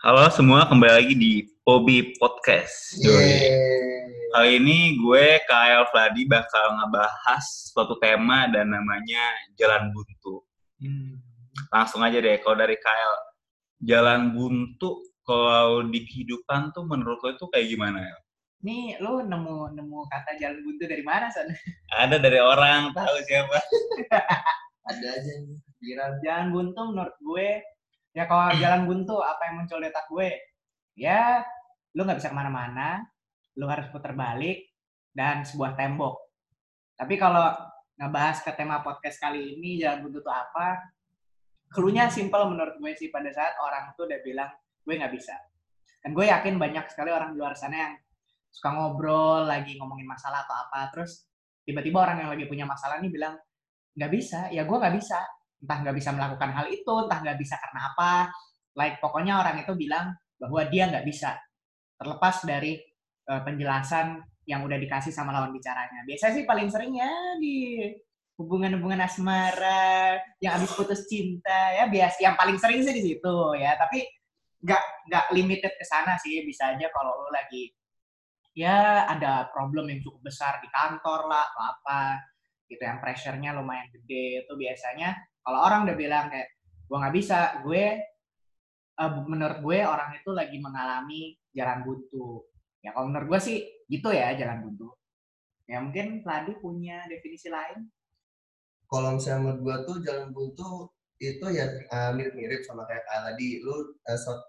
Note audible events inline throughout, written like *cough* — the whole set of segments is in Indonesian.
Halo semua, kembali lagi di Pobi Podcast. Kali ini gue, Kyle Vladi, bakal ngebahas suatu tema dan namanya Jalan Buntu. Langsung aja deh, kalau dari Kyle, Jalan Buntu kalau di kehidupan tuh menurut lo itu kayak gimana ya? Nih, lu nemu nemu kata jalan buntu dari mana, Son? Ada dari orang, tahu siapa? *laughs* ada aja nih Jalan buntu menurut gue, ya kalau *clears throat* jalan buntu apa yang muncul di otak gue? Ya, lu nggak bisa ke mana-mana, lu harus putar balik, dan sebuah tembok. Tapi kalau ngebahas ke tema podcast kali ini, jalan buntu itu apa? Cluenya simple menurut gue sih pada saat orang tuh udah bilang, gue nggak bisa. Dan gue yakin banyak sekali orang di luar sana yang suka ngobrol, lagi ngomongin masalah atau apa, terus tiba-tiba orang yang lagi punya masalah nih bilang, nggak bisa, ya gue nggak bisa. Entah nggak bisa melakukan hal itu, entah nggak bisa karena apa. Like, pokoknya orang itu bilang bahwa dia nggak bisa. Terlepas dari uh, penjelasan yang udah dikasih sama lawan bicaranya. Biasanya sih paling sering ya di hubungan-hubungan asmara, yang habis putus cinta, ya biasa. Yang paling sering sih di situ ya, tapi nggak nggak limited ke sana sih. Bisa aja kalau lo lagi ya ada problem yang cukup besar di kantor lah atau apa gitu yang pressure-nya lumayan gede. Itu biasanya kalau orang udah bilang kayak gue nggak bisa gue uh, menurut gue orang itu lagi mengalami jalan buntu. Ya kalau menurut gue sih gitu ya jalan buntu. Ya mungkin tadi punya definisi lain? Kalau misalnya menurut gua tuh jalan buntu itu ya uh, mirip-mirip sama kayak uh, tadi lu uh, so-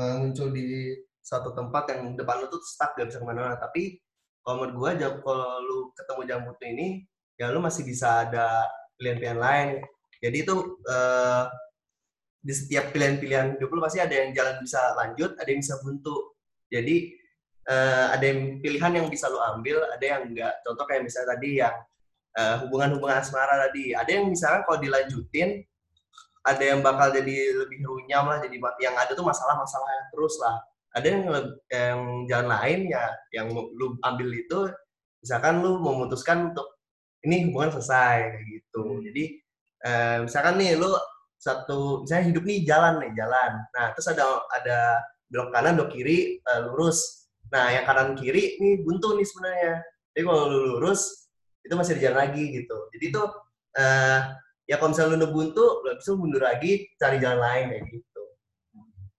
uh, muncul di suatu tempat yang depan lu tuh stuck gak bisa ke mana-mana. Tapi kalau menurut jam kalau lu ketemu jalan buntu ini ya lu masih bisa ada pilihan-pilihan lain. Jadi itu uh, di setiap pilihan-pilihan hidup lu pasti ada yang jalan bisa lanjut ada yang bisa buntu. Jadi uh, ada yang pilihan yang bisa lu ambil ada yang enggak contoh kayak misalnya tadi yang uh, hubungan-hubungan asmara tadi. Ada yang misalkan kalau dilanjutin ada yang bakal jadi lebih runyam lah jadi yang ada tuh masalah-masalah yang terus lah. Ada yang yang jalan lain ya yang lu ambil itu misalkan lu memutuskan untuk ini hubungan selesai kayak gitu jadi eh, misalkan nih lu satu misalnya hidup nih jalan nih jalan nah terus ada ada belok kanan belok kiri eh, lurus nah yang kanan kiri nih buntu nih sebenarnya jadi kalau lu lurus itu masih ada jalan lagi gitu jadi itu eh, ya kalau misalnya lu udah buntu lu bisa mundur lagi cari jalan lain kayak gitu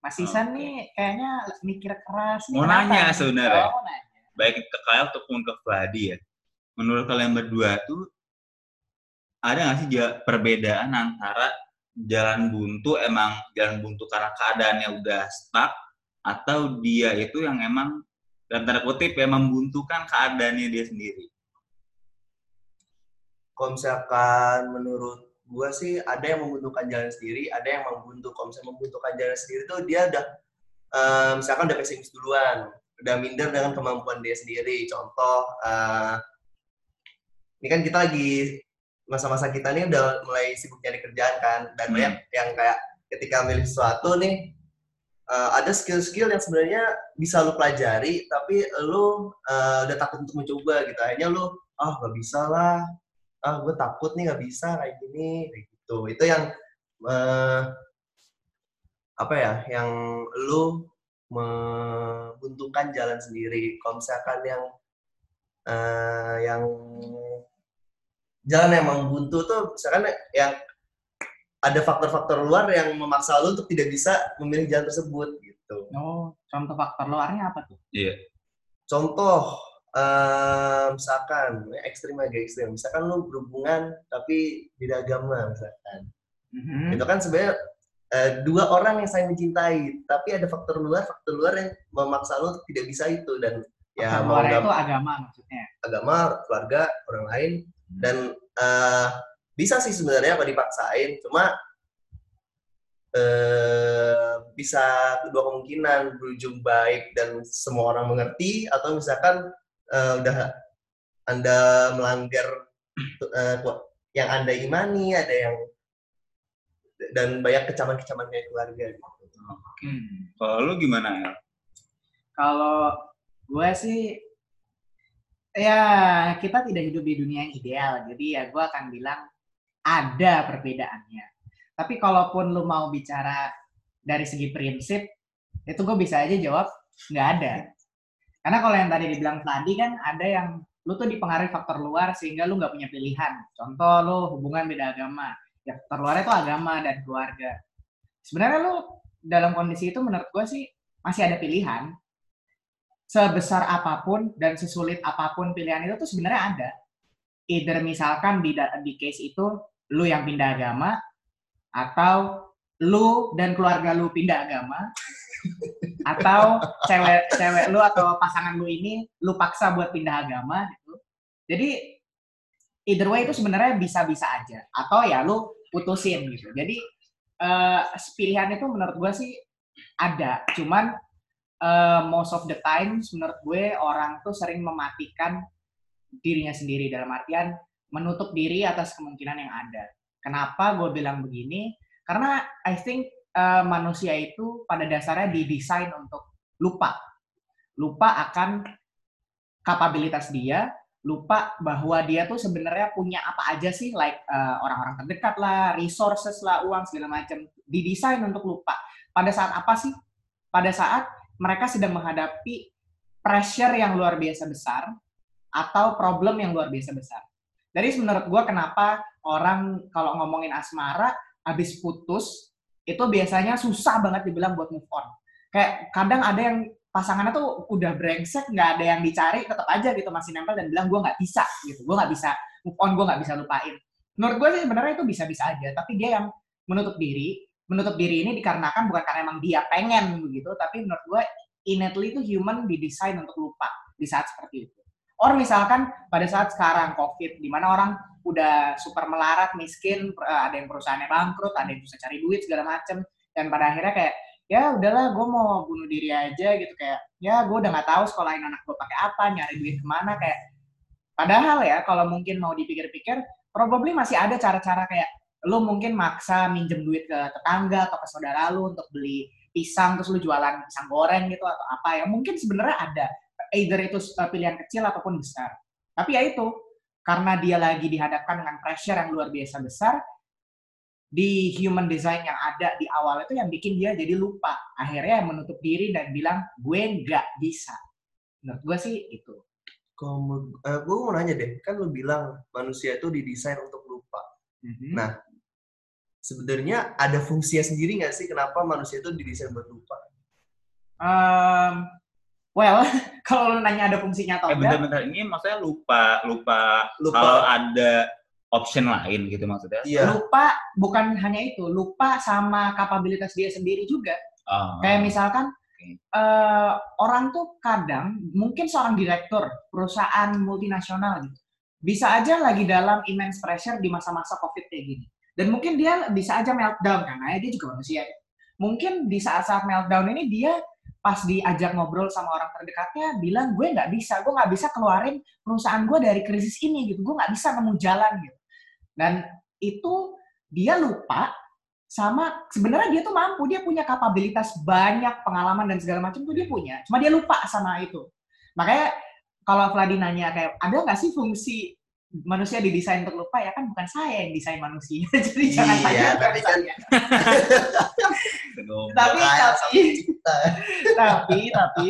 Mas Isan nih kayaknya mikir keras nih. Mau Kenapa nanya nih? sebenarnya. Oh, mau nanya. Baik ke Kyle ataupun ke Vladi ya. Menurut kalian berdua tuh, ada nggak sih perbedaan antara jalan buntu emang jalan buntu karena keadaannya udah stuck atau dia itu yang emang dalam tanda kutip ya membuntukan keadaannya dia sendiri. kalau misalkan menurut gua sih ada yang membutuhkan jalan sendiri, ada yang membuntu. Kalau misalnya membutuhkan jalan sendiri tuh dia udah eh, misalkan udah pesimis duluan, udah minder dengan kemampuan dia sendiri. Contoh, eh, ini kan kita lagi masa-masa kita nih udah mulai sibuk nyari kerjaan kan, dan Hmm. banyak yang kayak ketika milih sesuatu nih eh, ada skill-skill yang sebenarnya bisa lu pelajari, tapi lu eh, udah takut untuk mencoba gitu. Akhirnya lu ah nggak bisa lah, ah gue takut nih nggak bisa kayak gini. Kayak gitu. Itu yang eh, apa ya yang lu membuntukan jalan sendiri. Kalau misalkan yang eh, yang jalan yang membuntu tuh misalkan yang ada faktor-faktor luar yang memaksa lu untuk tidak bisa memilih jalan tersebut gitu Oh, contoh faktor luarnya apa tuh? Iya. contoh eh, misalkan ekstrim agak ekstrim misalkan lu berhubungan tapi beda agama misalkan Mhm. itu kan sebenarnya eh, dua orang yang saling mencintai tapi ada faktor luar faktor luar yang memaksa lu untuk tidak bisa itu dan ya mau itu agama maksudnya. agama keluarga orang lain dan eh, bisa sih sebenarnya apa dipaksain cuma eh, bisa kedua kemungkinan berujung baik dan semua orang mengerti atau misalkan eh, udah anda melanggar eh, yang anda imani ada yang dan banyak kecaman-kecaman kayak keluarga gitu. Hmm. Kalau lu gimana ya? Kalau gue sih ya kita tidak hidup di dunia yang ideal jadi ya gue akan bilang ada perbedaannya tapi kalaupun lu mau bicara dari segi prinsip Itu gue bisa aja jawab nggak ada. Karena kalau yang tadi dibilang tadi kan ada yang lu tuh dipengaruhi faktor luar sehingga lu nggak punya pilihan. Contoh lu hubungan beda agama. Ya faktor luarnya itu agama dan keluarga. Sebenarnya lu dalam kondisi itu menurut gue sih masih ada pilihan. Sebesar apa pun dan sesulit apa pun pilihan itu tuh sebenarnya ada. Either misalkan di, di case itu lu yang pindah agama atau lu dan keluarga lu pindah agama *laughs* atau cewek cewek lu atau pasangan lu ini lu paksa buat pindah agama gitu. Jadi either way itu sebenarnya bisa-bisa aja atau ya lu putusin gitu. Jadi uh, pilihan itu menurut gue sih ada, cuman uh, most of the time menurut gue orang tuh sering mematikan dirinya sendiri dalam artian menutup diri atas kemungkinan yang ada. Kenapa gue bilang begini? Karena I think uh, manusia itu pada dasarnya didesain untuk lupa. Lupa akan kapabilitas dia, lupa bahwa dia tuh sebenarnya punya apa aja sih, like uh, orang-orang terdekat lah, resources lah, uang segala macam, didesain untuk lupa. Pada saat apa sih? Pada saat mereka sedang menghadapi pressure yang luar biasa besar atau problem yang luar biasa besar. Jadi menurut gue kenapa orang kalau ngomongin asmara habis putus itu biasanya susah banget dibilang buat move on. Kayak kadang ada yang pasangannya tuh udah brengsek, nggak ada yang dicari, tetap aja gitu masih nempel dan bilang gue nggak bisa gitu, gue nggak bisa move on, gue nggak bisa lupain. Menurut gue sih sebenarnya itu bisa-bisa aja, tapi dia yang menutup diri, menutup diri ini dikarenakan bukan karena emang dia pengen begitu, tapi menurut gue innately itu human didesain untuk lupa di saat seperti itu. Or misalkan pada saat sekarang COVID, di mana orang udah super melarat, miskin, eh, ada yang perusahaannya bangkrut, ada yang susah cari duit segala macem, dan pada akhirnya kayak ya udahlah gue mau bunuh diri aja gitu kayak ya gue udah nggak tahu sekolahin anak gue pakai apa, nyari duit ke mana kayak padahal ya kalau mungkin mau dipikir-pikir, probably masih ada cara-cara kayak lo mungkin maksa minjem duit ke tetangga atau ke saudara lo untuk beli pisang terus lu jualan pisang goreng gitu atau apa ya mungkin sebenarnya ada either itu eh, pilihan kecil ataupun besar tapi ya itu karena dia lagi dihadapkan dengan pressure yang luar biasa besar, di human design yang ada di awal itu yang bikin dia jadi lupa. Akhirnya menutup diri dan bilang, gue nggak bisa. Menurut gue sih itu. Kalau uh, gue mau nanya deh, kan lu bilang manusia itu didesain untuk lupa. Mm-hmm. Nah, sebenarnya ada fungsinya sendiri nggak sih kenapa manusia itu didesain buat lupa? Um, Well, *laughs* kalau lu nanya ada fungsinya atau eh, enggak? Bentar-bentar ini maksudnya lupa, lupa, lupa kalau ada option lain gitu maksudnya? Iya. Lupa bukan hanya itu, lupa sama kapabilitas dia sendiri juga. Oh. Kayak misalkan okay. uh, eh, orang tuh kadang mungkin seorang direktur perusahaan multinasional gitu, bisa aja lagi dalam immense pressure di masa-masa covid kayak gini. Dan mungkin dia bisa aja meltdown karena dia juga manusia. Mungkin di saat-saat meltdown ini dia pas diajak ngobrol sama orang terdekatnya bilang gue nggak bisa gue nggak bisa keluarin perusahaan gue dari krisis ini gitu. Gue nggak bisa nemu jalan gitu. Dan itu dia lupa sama sebenarnya dia tuh mampu dia punya kapabilitas banyak pengalaman dan segala macam tuh dia punya. Cuma dia lupa sama itu. Makanya kalau Vladi nanya kayak ada nggak sih fungsi manusia didesain untuk lupa ya kan bukan saya yang desain manusia. *laughs* Jadi iya, jangan tanya tapi kan tapi tapi tapi tapi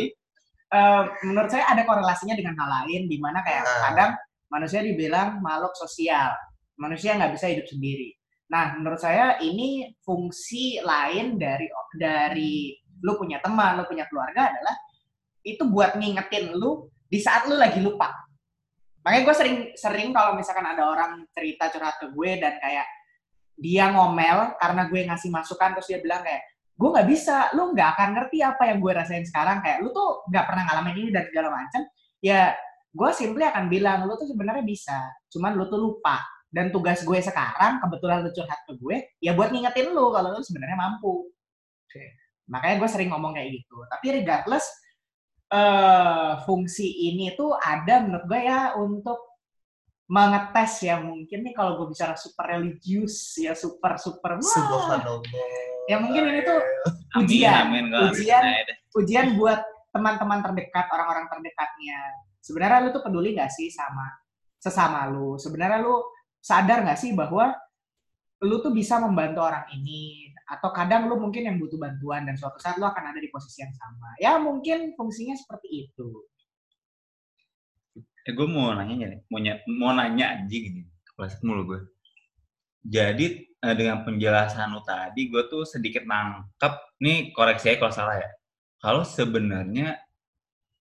uh, menurut saya ada korelasinya dengan hal lain di mana kayak nah. kadang manusia dibilang makhluk sosial manusia nggak bisa hidup sendiri. Nah menurut saya ini fungsi lain dari dari lu punya teman lu punya keluarga adalah itu buat ngingetin lu di saat lu lagi lupa makanya gue sering sering kalau misalkan ada orang cerita curhat ke gue dan kayak dia ngomel karena gue ngasih masukan terus dia bilang kayak gue nggak bisa lu nggak akan ngerti apa yang gue rasain sekarang. Kayak lu tuh nggak pernah ngalamin ini dan segala macam ya gue simply akan bilang lu tuh sebenarnya bisa cuman lu tuh lupa. Dan tugas gue sekarang kebetulan lu curhat ke gue ya buat ngingetin lu kalau lu sebenarnya mampu. Makanya gue sering ngomong kayak gitu. Tapi regardless uh, fungsi ini tuh ada menurut gue ya untuk mengetes ya mungkin nih kalau gue bicara super religius ya super super ya mungkin ini tuh ujian amin, amin, ujian ujian buat teman-teman terdekat orang-orang terdekatnya. Sebenarnya lu tuh peduli gak sih sama sesama lu? Sebenarnya lu sadar gak sih bahwa lu tuh bisa membantu orang ini atau kadang lu mungkin yang butuh bantuan dan suatu saat lu akan ada di posisi yang sama. Ya mungkin fungsinya seperti itu. Eh, gue mau nanya nih, mau, ny- mau nanya anjing gini, kelas mulu gue. Jadi eh, dengan penjelasan lu tadi, gue tuh sedikit nangkep, nih koreksi aja kalau salah ya. Kalau sebenarnya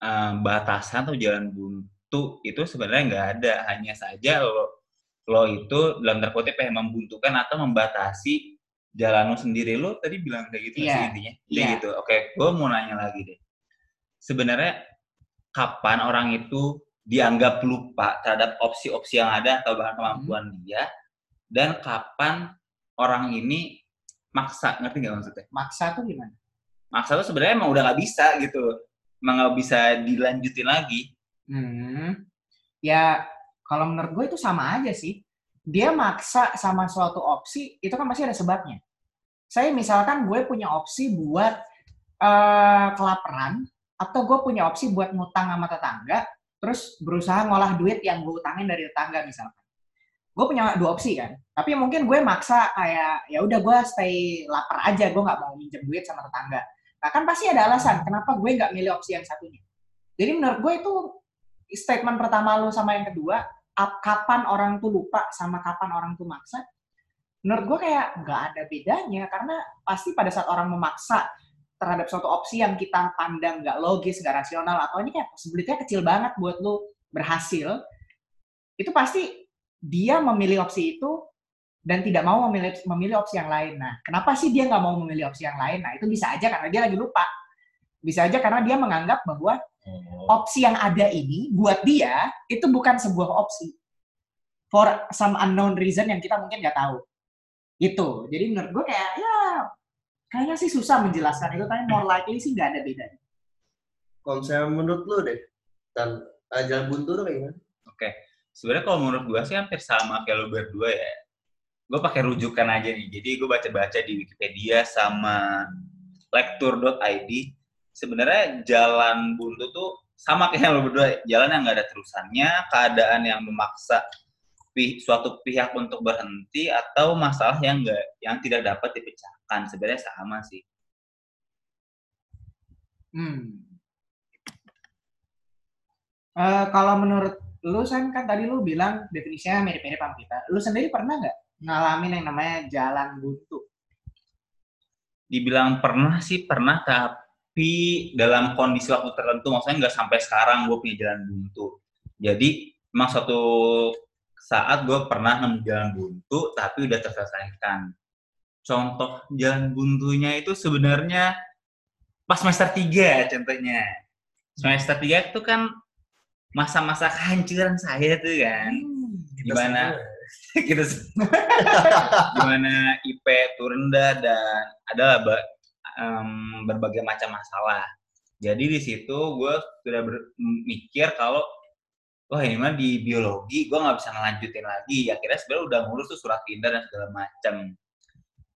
eh, batasan atau jalan buntu itu sebenarnya nggak ada, hanya saja lo lo itu dalam tanda kutip ya membuntukan atau membatasi jalan lo sendiri. Lo tadi bilang kayak gitu Iya, sih intinya? Iya iya. gitu. Oke, gue mau nanya lagi deh. Sebenarnya kapan orang itu dianggap lupa terhadap opsi-opsi yang ada atau bahkan kemampuan dia dan kapan orang ini maksa ngerti nggak maksudnya Maksa tuh gimana? maksa tuh sebenarnya emang udah nggak bisa gitu emang nggak bisa dilanjutin lagi Hmm. Ya kalau menurut gue itu sama aja sih. Dia maksa sama suatu opsi itu kan pasti ada sebabnya. Saya misalkan gue punya opsi buat eh, kelaparan atau gue punya opsi buat ngutang sama tetangga, terus berusaha ngolah duit yang gue utangin dari tetangga misalkan. Gue punya dua opsi kan, tapi mungkin gue maksa kayak ya udah gue stay lapar aja, gue nggak mau minjem duit sama tetangga. Nah kan pasti ada alasan kenapa gue nggak milih opsi yang satunya. Jadi menurut gue itu statement pertama lu sama yang kedua, kapan orang tuh lupa sama kapan orang tuh maksa, menurut gue kayak nggak ada bedanya karena pasti pada saat orang memaksa terhadap suatu opsi yang kita pandang nggak logis, nggak rasional atau ini kayak possibility-nya kecil banget buat lu berhasil, itu pasti dia memilih opsi itu dan tidak mau memilih memilih opsi yang lain. Nah, kenapa sih dia nggak mau memilih opsi yang lain? Nah, itu bisa aja karena dia lagi lupa. Bisa aja karena dia menganggap bahwa opsi yang ada ini buat dia itu bukan sebuah opsi. For some unknown reason yang kita mungkin nggak tahu. Gitu. Jadi menurut gue kayak ya kayaknya sih susah menjelaskan itu tapi more likely sih nggak ada bedanya. Kalau misalnya menurut lu deh, dan eh, jalan buntu tuh kayak gimana? oke. Sebenarnya kalau menurut gue sih hampir sama kayak lo berdua ya. Gue pakai rujukan aja nih. Jadi gue baca-baca di Wikipedia sama lektur.id sebenarnya jalan buntu tuh sama kayak lo berdua. Jalan yang nggak ada terusannya keadaan yang memaksa pi- suatu pihak untuk berhenti atau masalah yang enggak yang tidak dapat dipecahkan. Sebenarnya sama sih. Hmm. Eh, kalau menurut lu San kan tadi lu bilang definisinya mirip-mirip sama kita. Lu sendiri pernah nggak ngalamin yang namanya jalan buntu? Dibilang pernah sih pernah tapi dalam kondisi waktu tertentu maksudnya nggak sampai sekarang gue punya jalan buntu. Jadi emang suatu saat gue pernah nemu jalan buntu tapi udah terselesaikan. Contoh jalan buntunya itu sebenarnya pas semester 3 contohnya. Semester 3 itu kan masa-masa kehancuran saya tuh kan. Kita Gimana? *laughs* *laughs* gimana IP turun rendah dan ada em, berbagai macam masalah. Jadi di situ gue sudah berpikir kalau wah ini mah di biologi gue nggak bisa ngelanjutin lagi. Akhirnya sebenarnya udah ngurus tuh surat pindah dan segala macam.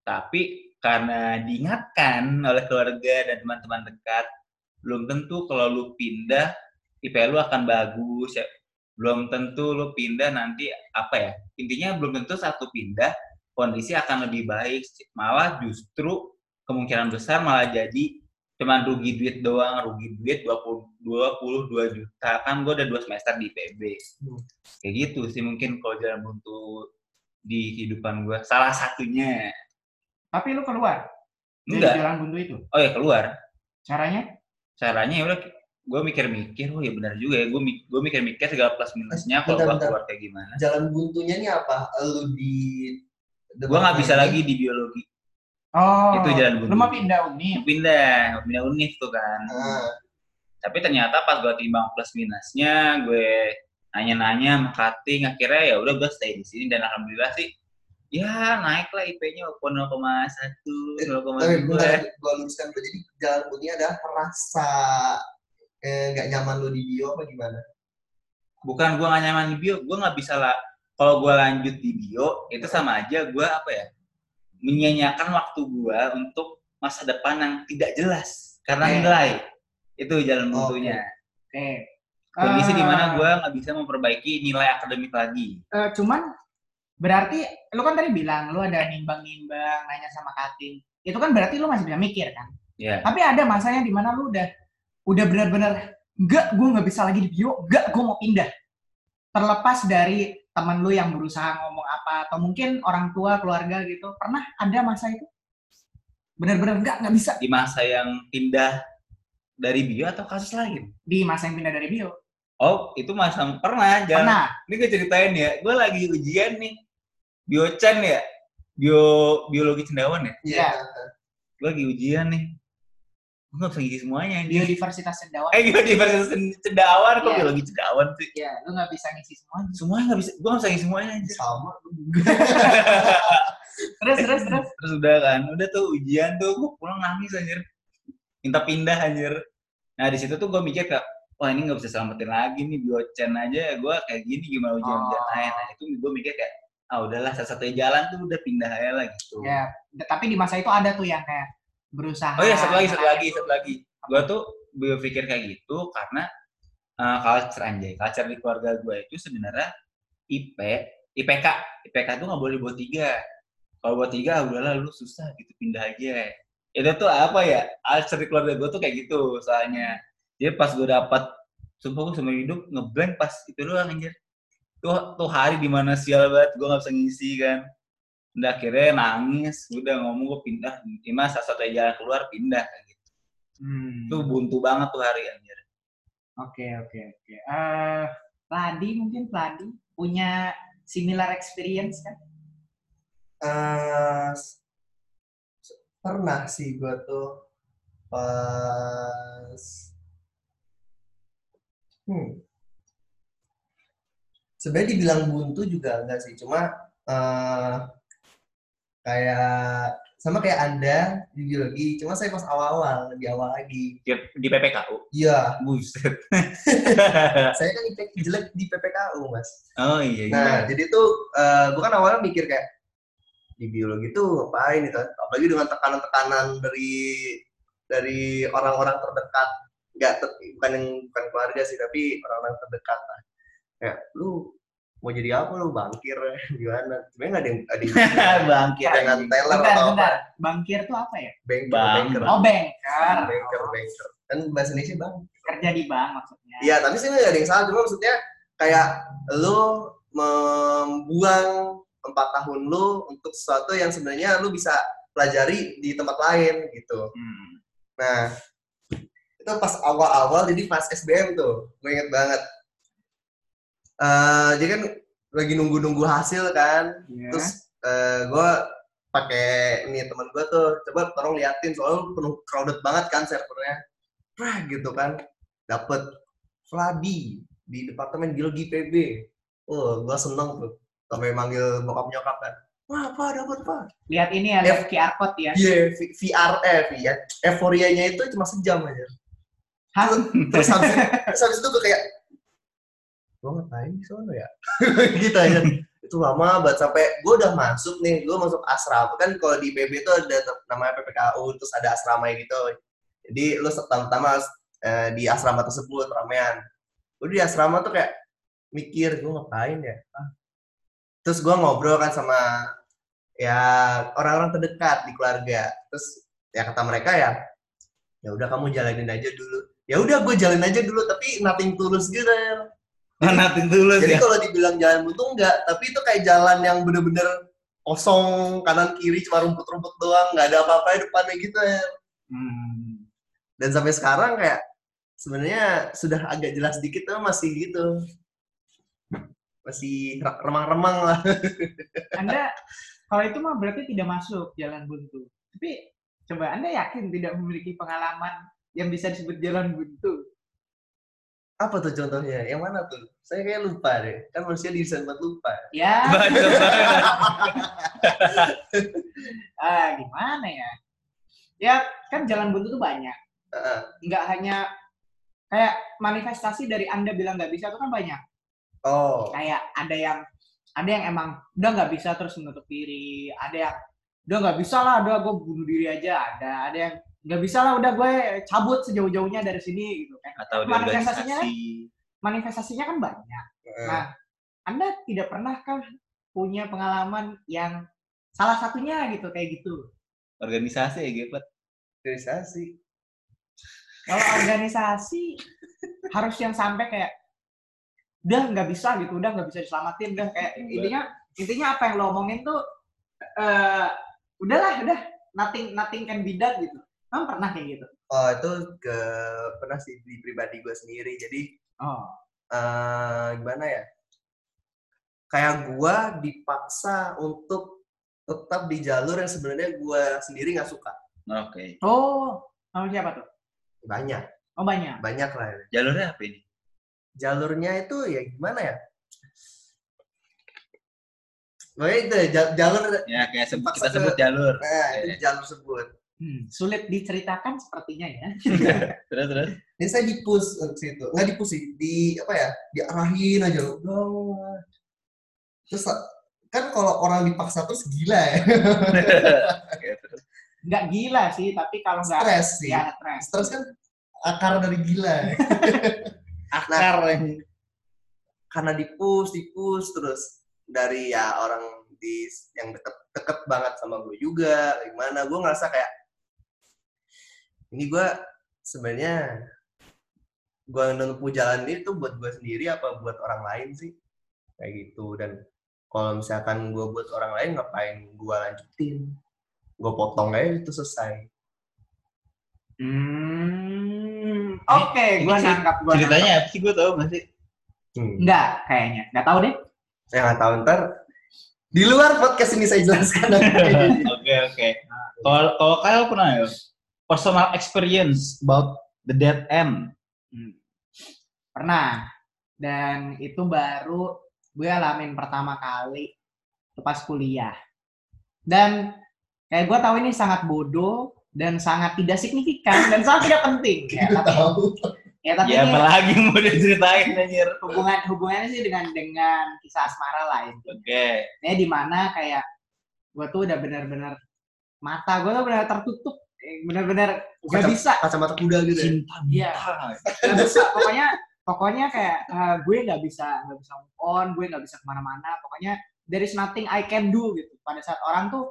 Tapi karena diingatkan oleh keluarga dan teman-teman dekat, belum tentu kalau lu pindah IP lu akan bagus ya. Belum tentu lu pindah nanti apa ya? Intinya belum tentu satu pindah kondisi akan lebih baik. Malah justru kemungkinan besar malah jadi cuman rugi duit doang, rugi duit 20, 22 juta. Kan gue udah dua semester di IPB. Hmm. Kayak gitu sih mungkin kalau jalan buntu di kehidupan gue. Salah satunya. tapi lu keluar dari Enggak. jalan buntu itu Oh ya keluar. caranya Caranya ya udah gue mikir-mikir, oh ya benar juga ya. Gue gue mikir-mikir segala plus minusnya kalau gue keluar kayak gimana. Jalan buntunya ini apa? Lu di Gue nggak bisa lagi di biologi. Oh Itu jalan buntu. lu mau pindah uni Pindah, pindah univ tuh kan. Ah, Tapi ternyata pas gue timbang plus minusnya, gue nanya-nanya sama cutting, akhirnya ya udah gue stay di sini dan alhamdulillah sih ya naik lah IP-nya walaupun 0,1, tapi 0,2. bentar, gue luruskan dulu. Jadi jalan buntunya adalah rasa eh, nggak nyaman lu di bio apa gimana? Bukan gue gak nyaman di bio, gue nggak bisa lah. Kalau gue lanjut di bio, itu sama aja gue apa ya, menyanyiakan waktu gue untuk masa depan yang tidak jelas karena Oke. nilai. Itu jalan buntunya. oke Kondisi di Eh, mana gue nggak bisa memperbaiki nilai akademik lagi. eh, cuman berarti lu kan tadi bilang lu ada nimbang-nimbang, nanya sama cutting. Itu kan berarti lu masih bisa mikir kan? Iya. Tapi ada masanya di mana lu udah udah benar-benar enggak gue nggak bisa lagi di bio, enggak gue mau pindah. Terlepas dari teman lu yang berusaha ngomong apa atau mungkin orang tua keluarga gitu pernah ada masa itu benar-benar enggak nggak bisa Di masa yang pindah dari bio atau kasus lain? di masa yang pindah dari bio Oh, itu masa pernah. Jangan, pernah Ini gue ceritain ya. Gue lagi ujian nih. Biocen ya. Bio biologi cendawan ya. Iya. Gue lagi ujian nih. Gue gak bisa ngisi semuanya. anjing. biodiversitas cendawan Eh, gue di versi cendawan. Kok Iya. biologi cendawan sih? ya lu nggak bisa ngisi semuanya Semuanya gak bisa. Gue gak bisa ngisi semuanya anjir. Sama. *laughs* terus terus terus Terus udah kan. Udah tuh ujian tuh. Gue pulang nangis anjir. Minta pindah anjir. Nah di situ tuh gue mikir kayak, wah ini nggak bisa selamatin lagi nih biocen aja. Gue kayak gini gimana ujian-ujian Oh. lain. Nah itu gue mikir kayak, ah udahlah satu-satunya jalan tuh udah pindah aja lah gitu. ya tapi di masa itu ada tuh yang kayak berusaha Oh iya satu lagi, satu lagi, satu lagi. Gue tuh berpikir kayak gitu karena uh, culture anjay, culture di keluarga gue itu sebenarnya IP, IPK, IPK tuh nggak boleh buat tiga. Kalau buat tiga, ah, udahlah lu susah gitu pindah aja. Itu tuh apa ya? Culture di keluarga gue tuh kayak gitu soalnya. Jadi pas gue dapat, sumpah gue seumur hidup ngeblank pas itu doang anjir. Tuh, tuh hari di mana sial banget, gue gak bisa ngisi kan udah akhirnya nangis udah ngomong gue pindah Ima salah satu jalan keluar pindah kayak gitu hmm. itu buntu banget tuh hari anjir Oke oke oke. Eh, Pladi mungkin Pladi punya similar experience kan? Eh, s- pernah sih gua tuh pas hmm. Sebenarnya dibilang buntu juga enggak sih, cuma eh, kayak sama kayak Anda di biologi, cuma saya pas awal-awal, lebih awal lagi. di, di PPKU Iya, buset *laughs* saya kan IPK jelek di PPKU, Mas. oh iya Nah, iya jadi tuh gue kan awalnya mikir kayak di biologi tuh ngapain gitu, apalagi dengan tekanan-tekanan dari dari orang-orang terdekat, nggak ter- bukan yang bukan keluarga sih, tapi orang-orang terdekat. Nah, kayak lu mau jadi apa lu bangkir *laughs* gimana? Sebenarnya nggak ada yang ada yang *laughs* bangkir dengan teller Bentar, atau apa? bentar. Bangkir tuh apa ya? Banker, Bang, banker, Oh, banker. banker, banker. Kan bahasa Indonesia bang. Kerja di bank maksudnya. Iya, tapi sih nggak ada yang salah. Cuma maksudnya kayak lu membuang empat tahun lu untuk sesuatu yang sebenarnya lu bisa pelajari di tempat lain gitu. Hmm. Nah, itu pas awal-awal jadi pas SBM tuh, gue inget banget. Eh, jadi kan lagi nunggu-nunggu hasil kan, Iya. terus eh, gue pakai ini teman gue tuh, coba tolong liatin soalnya penuh crowded banget kan servernya, Wah, gitu kan, dapet Vladi di departemen biologi PB. Oh, gue seneng tuh, sampai manggil bokap nyokap kan. Wah, apa dapet apa? Lihat ini ya, lihat QR code ya. Iya, V- VR eh ya. Euforianya itu cuma sejam aja. Hah? Terus habis, terus habis itu gue kayak gue ngapain di sana ya? *laughs* gitu aja. itu lama banget sampai gue udah masuk nih, gue masuk asrama kan kalau di PB itu ada namanya PPKU terus ada asrama gitu. Jadi lu pertama eh, di asrama tersebut ramean. Gue di asrama tuh kayak mikir gue ngapain ya? Ah. Terus gue ngobrol kan sama ya orang-orang terdekat di keluarga. Terus ya kata mereka ya ya udah kamu jalanin aja dulu. Ya udah gue jalanin aja dulu tapi nothing tulus gitu. Ya. Natin dulu Jadi ya kalau dibilang jalan buntu enggak, tapi itu kayak jalan yang bener-bener kosong kanan kiri cuma rumput-rumput doang, nggak ada apa-apa di depannya gitu ya. Hmm. Dan sampai sekarang kayak sebenarnya sudah agak jelas dikit tapi masih gitu. Masih re- remang-remang lah. *laughs* Anda kalau itu mah berarti tidak masuk jalan buntu. Tapi coba Anda yakin tidak memiliki pengalaman yang bisa disebut jalan buntu? Apa tuh contohnya? Yang mana tuh? Saya kayak lupa deh. Kan manusia desain buat lupa. Ya, *laughs* ah gimana ya? Ya kan jalan buntu tuh banyak. Heeh. Nggak hanya kayak manifestasi dari Anda bilang nggak bisa itu kan banyak. Oh. Kayak ada yang ada yang emang udah nggak bisa terus menutup diri. Ada yang udah nggak bisa lah, udah gue bunuh diri aja. Ada ada yang nggak bisa lah, udah gue cabut sejauh-jauhnya dari sini gitu kan. atau di Manifestasinya organisasi Manifestasinya kan banyak. Heeh. Nah, Anda tidak pernah kan punya pengalaman yang salah satunya gitu kayak gitu. Organisasi ya gitu. Organisasi. Kalau organisasi harus yang sampai kayak udah nggak bisa gitu, udah nggak bisa diselamatin, udah kayak intinya intinya apa yang lo omongin tuh eh udahlah, udah nothing nothing can be done gitu. Kamu pernah kayak gitu? Oh itu ke pernah sih di pribadi gue sendiri. Jadi Oh. eh gimana ya? Kayak gue dipaksa untuk tetap di jalur yang sebenarnya gue sendiri nggak suka. Oke. Oh, sama siapa tuh? Banyak, Oh banyak. banyak lah. ya. Jalurnya apa ini? Jalurnya itu ya gimana ya? Pokoknya itu ja- jalur, Ya kayak sebut, kita sebut ke- jalur. nah itu Iya. jalur sebut. Hmm, sulit diceritakan sepertinya ya. Terus terus. Ini saya dipus ke situ, nggak dipus sih, di apa ya? Diarahin aja. Udah. Terus kan kalau orang dipaksa terus gila ya, Oke, terus. *laughs* Nggak gila sih, tapi kalau nggak stres sih. ya stres. Stres kan akar dari gila. ya. *laughs* Akar yang Karena dipus, dipus terus dari ya orang di yang deket deket banget sama gue juga, gimana? Gue ngerasa kayak ini gue sebenarnya gue menempuh jalan ini tuh buat gue sendiri apa buat orang lain sih kayak gitu dan kalau misalkan gue buat orang lain ngapain gue lanjutin gue potong aja itu selesai Hmm, oke, gua cer- nangkap, gua Ceritanya apa sih gue tau gak sih? hmm. Enggak, kayaknya. Nggak tahu deh. saya nggak tahu ntar di luar podcast ini saya jelaskan *laughs* Oke oke. Kalau kalau kalian pernah ya personal experience about the dead end. Hmm. Pernah. Dan itu baru gue alamin pertama kali itu pas kuliah. Dan kayak gue tahu ini sangat bodoh dan sangat tidak signifikan dan sangat tidak penting. *laughs* Ya, tapi, tahu ya, tapi Ya ini apalagi mau diceritain anjir. hubungan hubungannya sih dengan dengan kisah asmara lain. Oke. Ini di mana kayak gue tuh udah benar-benar mata gue tuh benar tertutup, benar-benar gak Kacam- bisa. kacamata kuda gitu ya? Cinta Iya. nggak bisa. Pokoknya pokoknya kayak eh, gue nggak bisa nggak bisa move on gue nggak bisa ke mana-mana. Pokoknya there is nothing I can do gitu. Pada saat orang tuh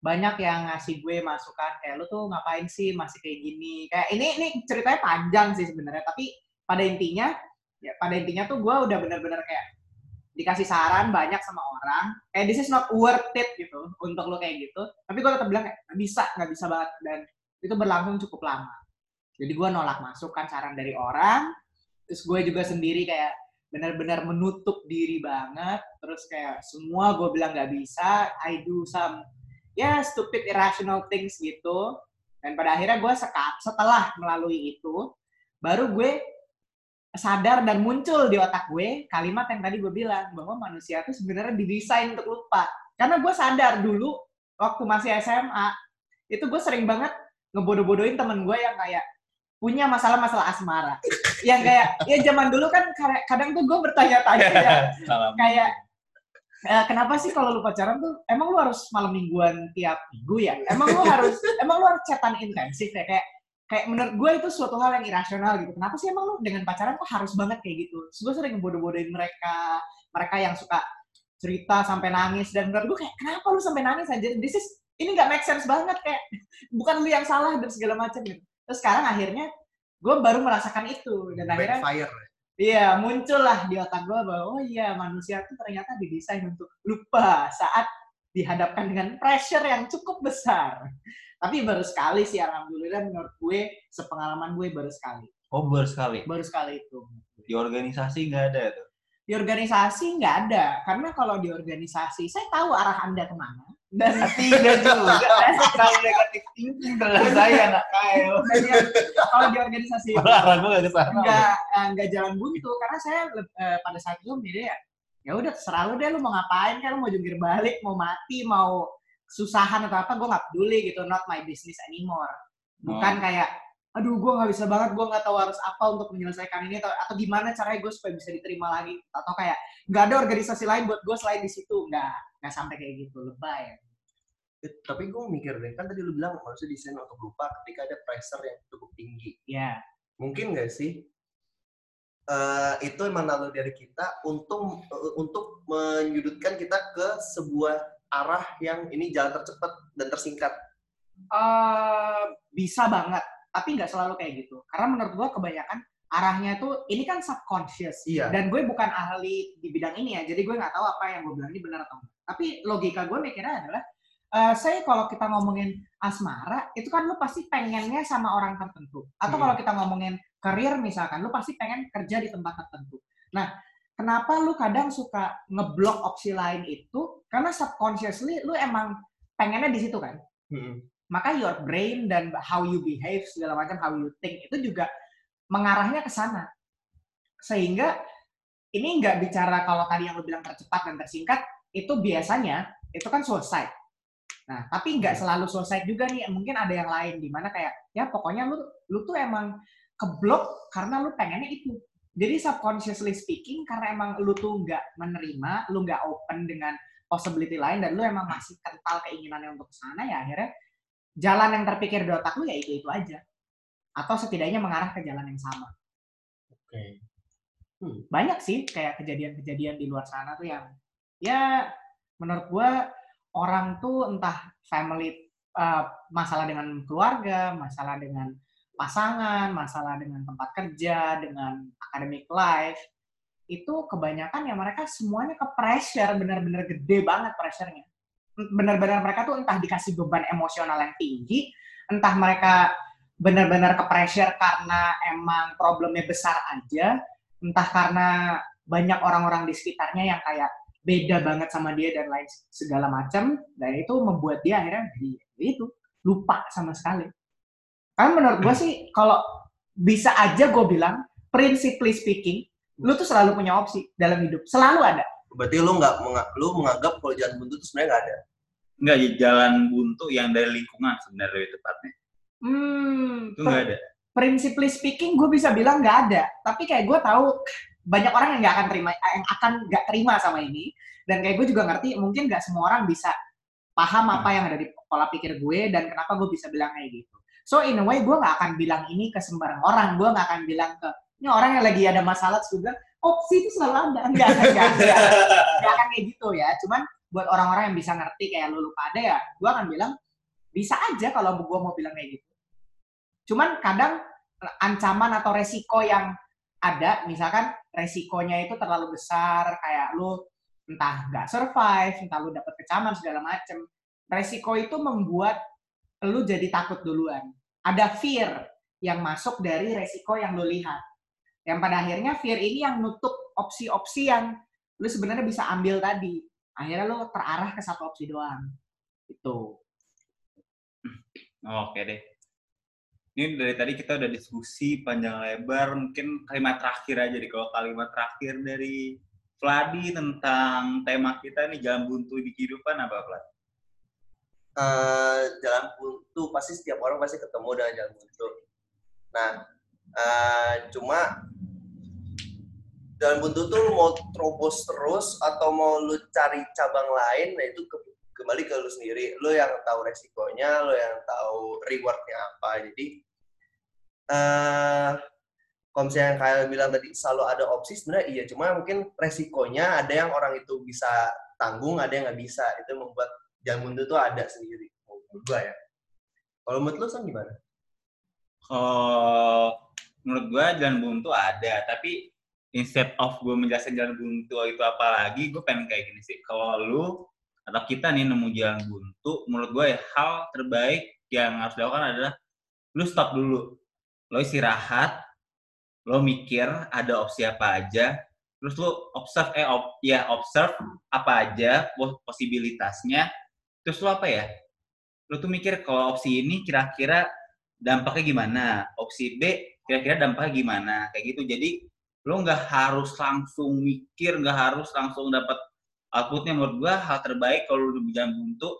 banyak yang ngasih gue masukan kayak lu tuh ngapain sih masih kayak gini? Kayak ini ini ceritanya panjang sih sebenarnya. Tapi pada intinya ya pada intinya tuh gue udah bener-bener kayak dikasih saran banyak sama orang. Kayak this is not worth it gitu untuk lo kayak gitu. Tapi gue tetap bilang kayak nggak bisa nggak bisa banget. Dan itu berlangsung cukup lama. Jadi gue nolak masuk kan saran dari orang terus gue juga sendiri kayak benar-benar menutup diri banget terus kayak semua gue bilang nggak bisa I do some ya stupid irrational things gitu. Dan pada akhirnya gue setelah melalui itu baru gue sadar dan muncul di otak gue kalimat yang tadi gue bilang bahwa manusia itu sebenarnya didesain untuk lupa. Karena gue sadar dulu waktu masih SMA itu gue sering banget ngebodoh-bodohin temen gue yang kayak punya masalah-masalah asmara. Yang kayak ya zaman dulu kan kadang- tuh gue bertanya-tanya ya. *laughs* Kayak eh, kenapa sih kalau lu pacaran tuh emang lu harus malam mingguan tiap minggu ya? Emang lu harus emang lu harus chatan intensif ya? Kayak kayak menurut gue itu suatu hal yang irasional gitu. Kenapa sih emang lu dengan pacaran kok harus banget kayak gitu? Terus gue sering bodoh-bodohin mereka mereka yang suka cerita sampai nangis. Dan menurut gue kayak kenapa lu sampai nangis aja this is ini nggak make sense banget kayak *laughs* bukan lu yang salah dan segala macam gitu terus sekarang akhirnya gue baru merasakan itu dan akhirnya backfire Iya, muncullah di otak gue bahwa oh iya manusia itu ternyata didesain untuk lupa saat dihadapkan dengan pressure yang cukup besar. Tapi baru sekali sih alhamdulillah menurut gue sepengalaman gue baru sekali. Oh baru sekali. Baru sekali itu. Di organisasi nggak ada tuh. Di organisasi nggak ada, karena kalau di organisasi saya tahu arah anda ke mana dan *laughs* Tidak juga. Saya terlalu negatif thinking terhadap saya anak kail. yang- kalau di organisasi gue ke sana. nggak eh, nggak jalan buntu karena saya eh, pada saat itu milih ya ya udah terserah lu deh lu mau ngapain kan lu mau jungkir balik mau mati mau susahan atau apa gue nggak peduli gitu not my business anymore bukan Oh. kayak aduh gue nggak bisa banget gue nggak tahu harus apa untuk menyelesaikan ini atau, atau gimana caranya gue supaya bisa diterima lagi? Atau kayak nggak ada organisasi lain buat gue selain di situ. Nggak nggak sampai kayak gitu lebay. Eh, tapi gue mikir deh kan tadi lu bilang manusia desain untuk lupa ketika ada pressure yang cukup tinggi. Ya mungkin nggak sih uh, itu emang naluri dari kita untuk uh, untuk menyudutkan kita ke sebuah arah yang ini jalan tercepat dan tersingkat. Uh, bisa banget, tapi nggak selalu kayak gitu. Karena menurut gue kebanyakan arahnya tuh ini kan subconscious. Iya. Dan gue bukan ahli di bidang ini ya, jadi gue nggak tahu apa yang gue bilang ini benar atau enggak. Tapi logika gue mikirnya adalah, uh, saya kalau kita ngomongin asmara, itu kan lu pasti pengennya sama orang tertentu. Atau hmm. kalau kita ngomongin karir misalkan, lu pasti pengen kerja di tempat tertentu. Nah, kenapa lu kadang suka ngeblok opsi lain itu? Karena subconsciously lu emang pengennya di situ kan. Hmm. Maka your brain dan how you behave segala macam, how you think itu juga mengarahnya ke sana. Sehingga ini nggak bicara kalau tadi yang lu bilang tercepat dan tersingkat, itu biasanya itu kan selesai. Nah, tapi nggak selalu selesai juga nih. Mungkin ada yang lain di mana kayak ya pokoknya lu lu tuh emang keblok karena lu pengennya itu. Jadi subconsciously speaking, karena emang lu tuh nggak menerima, lu nggak open dengan possibility lain, dan lu emang masih kental keinginannya untuk ke sana, ya akhirnya jalan yang terpikir di otak lu ya itu-itu aja. Atau setidaknya mengarah ke jalan yang sama. Oke. Okay. Hmm. Banyak sih kayak kejadian-kejadian di luar sana tuh yang, ya menurut gua orang tuh entah family, uh, masalah dengan keluarga, masalah dengan pasangan, masalah dengan tempat kerja, dengan academic life, itu kebanyakan ya mereka semuanya ke pressure, benar-benar gede banget pressure-nya. Benar-benar mereka tuh entah dikasih beban emosional yang tinggi, entah mereka benar-benar ke pressure karena emang problemnya besar aja, entah karena banyak orang-orang di sekitarnya yang kayak beda banget sama dia dan lain segala macam, dan itu membuat dia akhirnya jadi itu lupa sama sekali. Karena menurut gue sih kalau bisa aja gue bilang principally speaking, lu tuh selalu punya opsi dalam hidup, selalu ada. Berarti lu nggak lu menganggap kalau jalan buntu itu sebenarnya nggak ada? Nggak, jalan buntu yang dari lingkungan sebenarnya lebih tepatnya. Hmm, itu nggak ada. Principally speaking, gue bisa bilang nggak ada. Tapi kayak gue tahu banyak orang yang nggak akan terima, yang akan nggak terima sama ini. Dan kayak gue juga ngerti, mungkin nggak semua orang bisa paham apa hmm. yang ada di pola pikir gue dan kenapa gue bisa bilang kayak gitu. So in a way gue gak akan bilang ini ke sembarang orang. Gue gak akan bilang ke ini orang yang lagi ada masalah juga opsi itu selalu ada. Enggak, enggak, enggak, enggak *laughs* akan kayak gitu ya. Cuman buat orang-orang yang bisa ngerti kayak lu lupa ada ya, gue akan bilang bisa aja kalau gue mau bilang kayak gitu. Cuman kadang ancaman atau resiko yang ada, misalkan resikonya itu terlalu besar, kayak lu entah nggak survive, entah lu dapet kecaman segala macem. Resiko itu membuat lu jadi takut duluan ada fear yang masuk dari resiko yang lo lihat. Yang pada akhirnya fear ini yang nutup opsi-opsi yang lo sebenarnya bisa ambil tadi. Akhirnya lo terarah ke satu opsi doang. Itu. Oke deh. Ini dari tadi kita udah diskusi panjang lebar. Mungkin kalimat terakhir aja deh. Kalau kalimat terakhir dari Vladi tentang tema kita nih jalan buntu di kehidupan apa Vlad? uh, jalan buntu pasti setiap orang pasti ketemu dengan jalan buntu. Nah, uh, cuma jalan buntu tuh mau terobos terus atau mau lu cari cabang lain, nah itu ke, kembali ke lu sendiri. Lu yang tahu resikonya, lu yang tahu rewardnya apa. Jadi, uh, kalau misalnya kayak bilang tadi selalu ada opsi, sebenarnya iya. Cuma mungkin resikonya ada yang orang itu bisa tanggung, ada yang nggak bisa. Itu membuat jalan buntu tuh ada sendiri menurut gua ya kalau menurut lo san gimana oh menurut gua jalan buntu ada tapi instead of gue menjelaskan jalan buntu itu apa lagi gue pengen kayak gini sih. Kalau lu atau kita nih nemu jalan buntu menurut gue ya hal terbaik yang harus dilakukan adalah lu stop dulu. Lo istirahat lo mikir ada opsi apa aja terus lo observe eh op, ya observe apa aja posibilitasnya terus lo apa ya? Lo tuh mikir kalau opsi ini kira-kira dampaknya gimana? Opsi B kira-kira dampaknya gimana? Kayak gitu. Jadi lo nggak harus langsung mikir nggak harus langsung dapat outputnya. Menurut gua hal terbaik kalau lo jalan buntu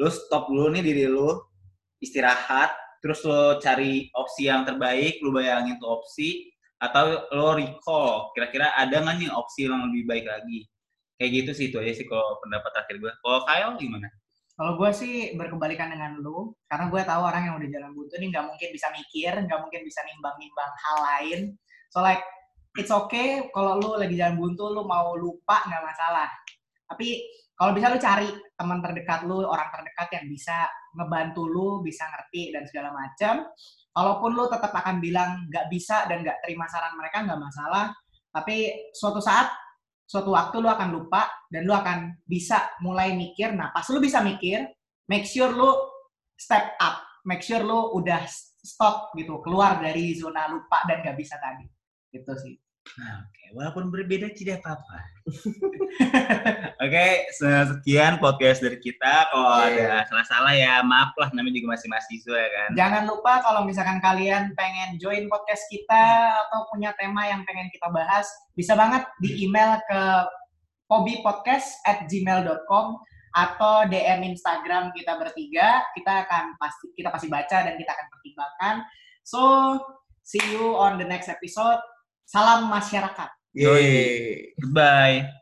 lo stop dulu nih diri lo istirahat terus lo cari opsi yang terbaik lo bayangin tuh opsi atau lo recall kira-kira ada nggak nih opsi yang lebih baik lagi? Kayak gitu sih itu aja sih kalau pendapat akhir gue kalau Kyle gimana kalau gue sih berkebalikan dengan lu, karena gue tahu orang yang udah jalan buntu ini nggak mungkin bisa mikir, nggak mungkin bisa nimbang-nimbang hal lain. So like it's okay kalau lu lagi jalan buntu, lu mau lupa nggak masalah. Tapi kalau bisa lu cari teman terdekat lu, orang terdekat yang bisa ngebantu lu, bisa ngerti dan segala macam. Kalaupun lu tetap akan bilang nggak bisa dan nggak terima saran mereka nggak masalah, tapi suatu saat, suatu waktu lu akan lupa dan lu akan bisa mulai mikir. Nah, pas lu bisa mikir, make sure lu step up, make sure lu udah stop gitu, keluar dari zona lupa dan nggak bisa tadi. Gitu sih. Nah, Oke, walaupun berbeda tidak apa-apa. *laughs* Oke, sekian podcast dari kita. Kalau Iya. ada salah-salah ya maaf lah, namanya juga masih mahasiswa ya kan. Jangan lupa kalau misalkan kalian pengen join podcast kita atau punya tema yang pengen kita bahas, bisa banget di email ke hobbypodcast at gmail.com atau DM Instagram kita bertiga. Kita akan pasti kita pasti baca dan kita akan pertimbangkan. So, see you on the next episode. Salam masyarakat. Yeay. Goodbye.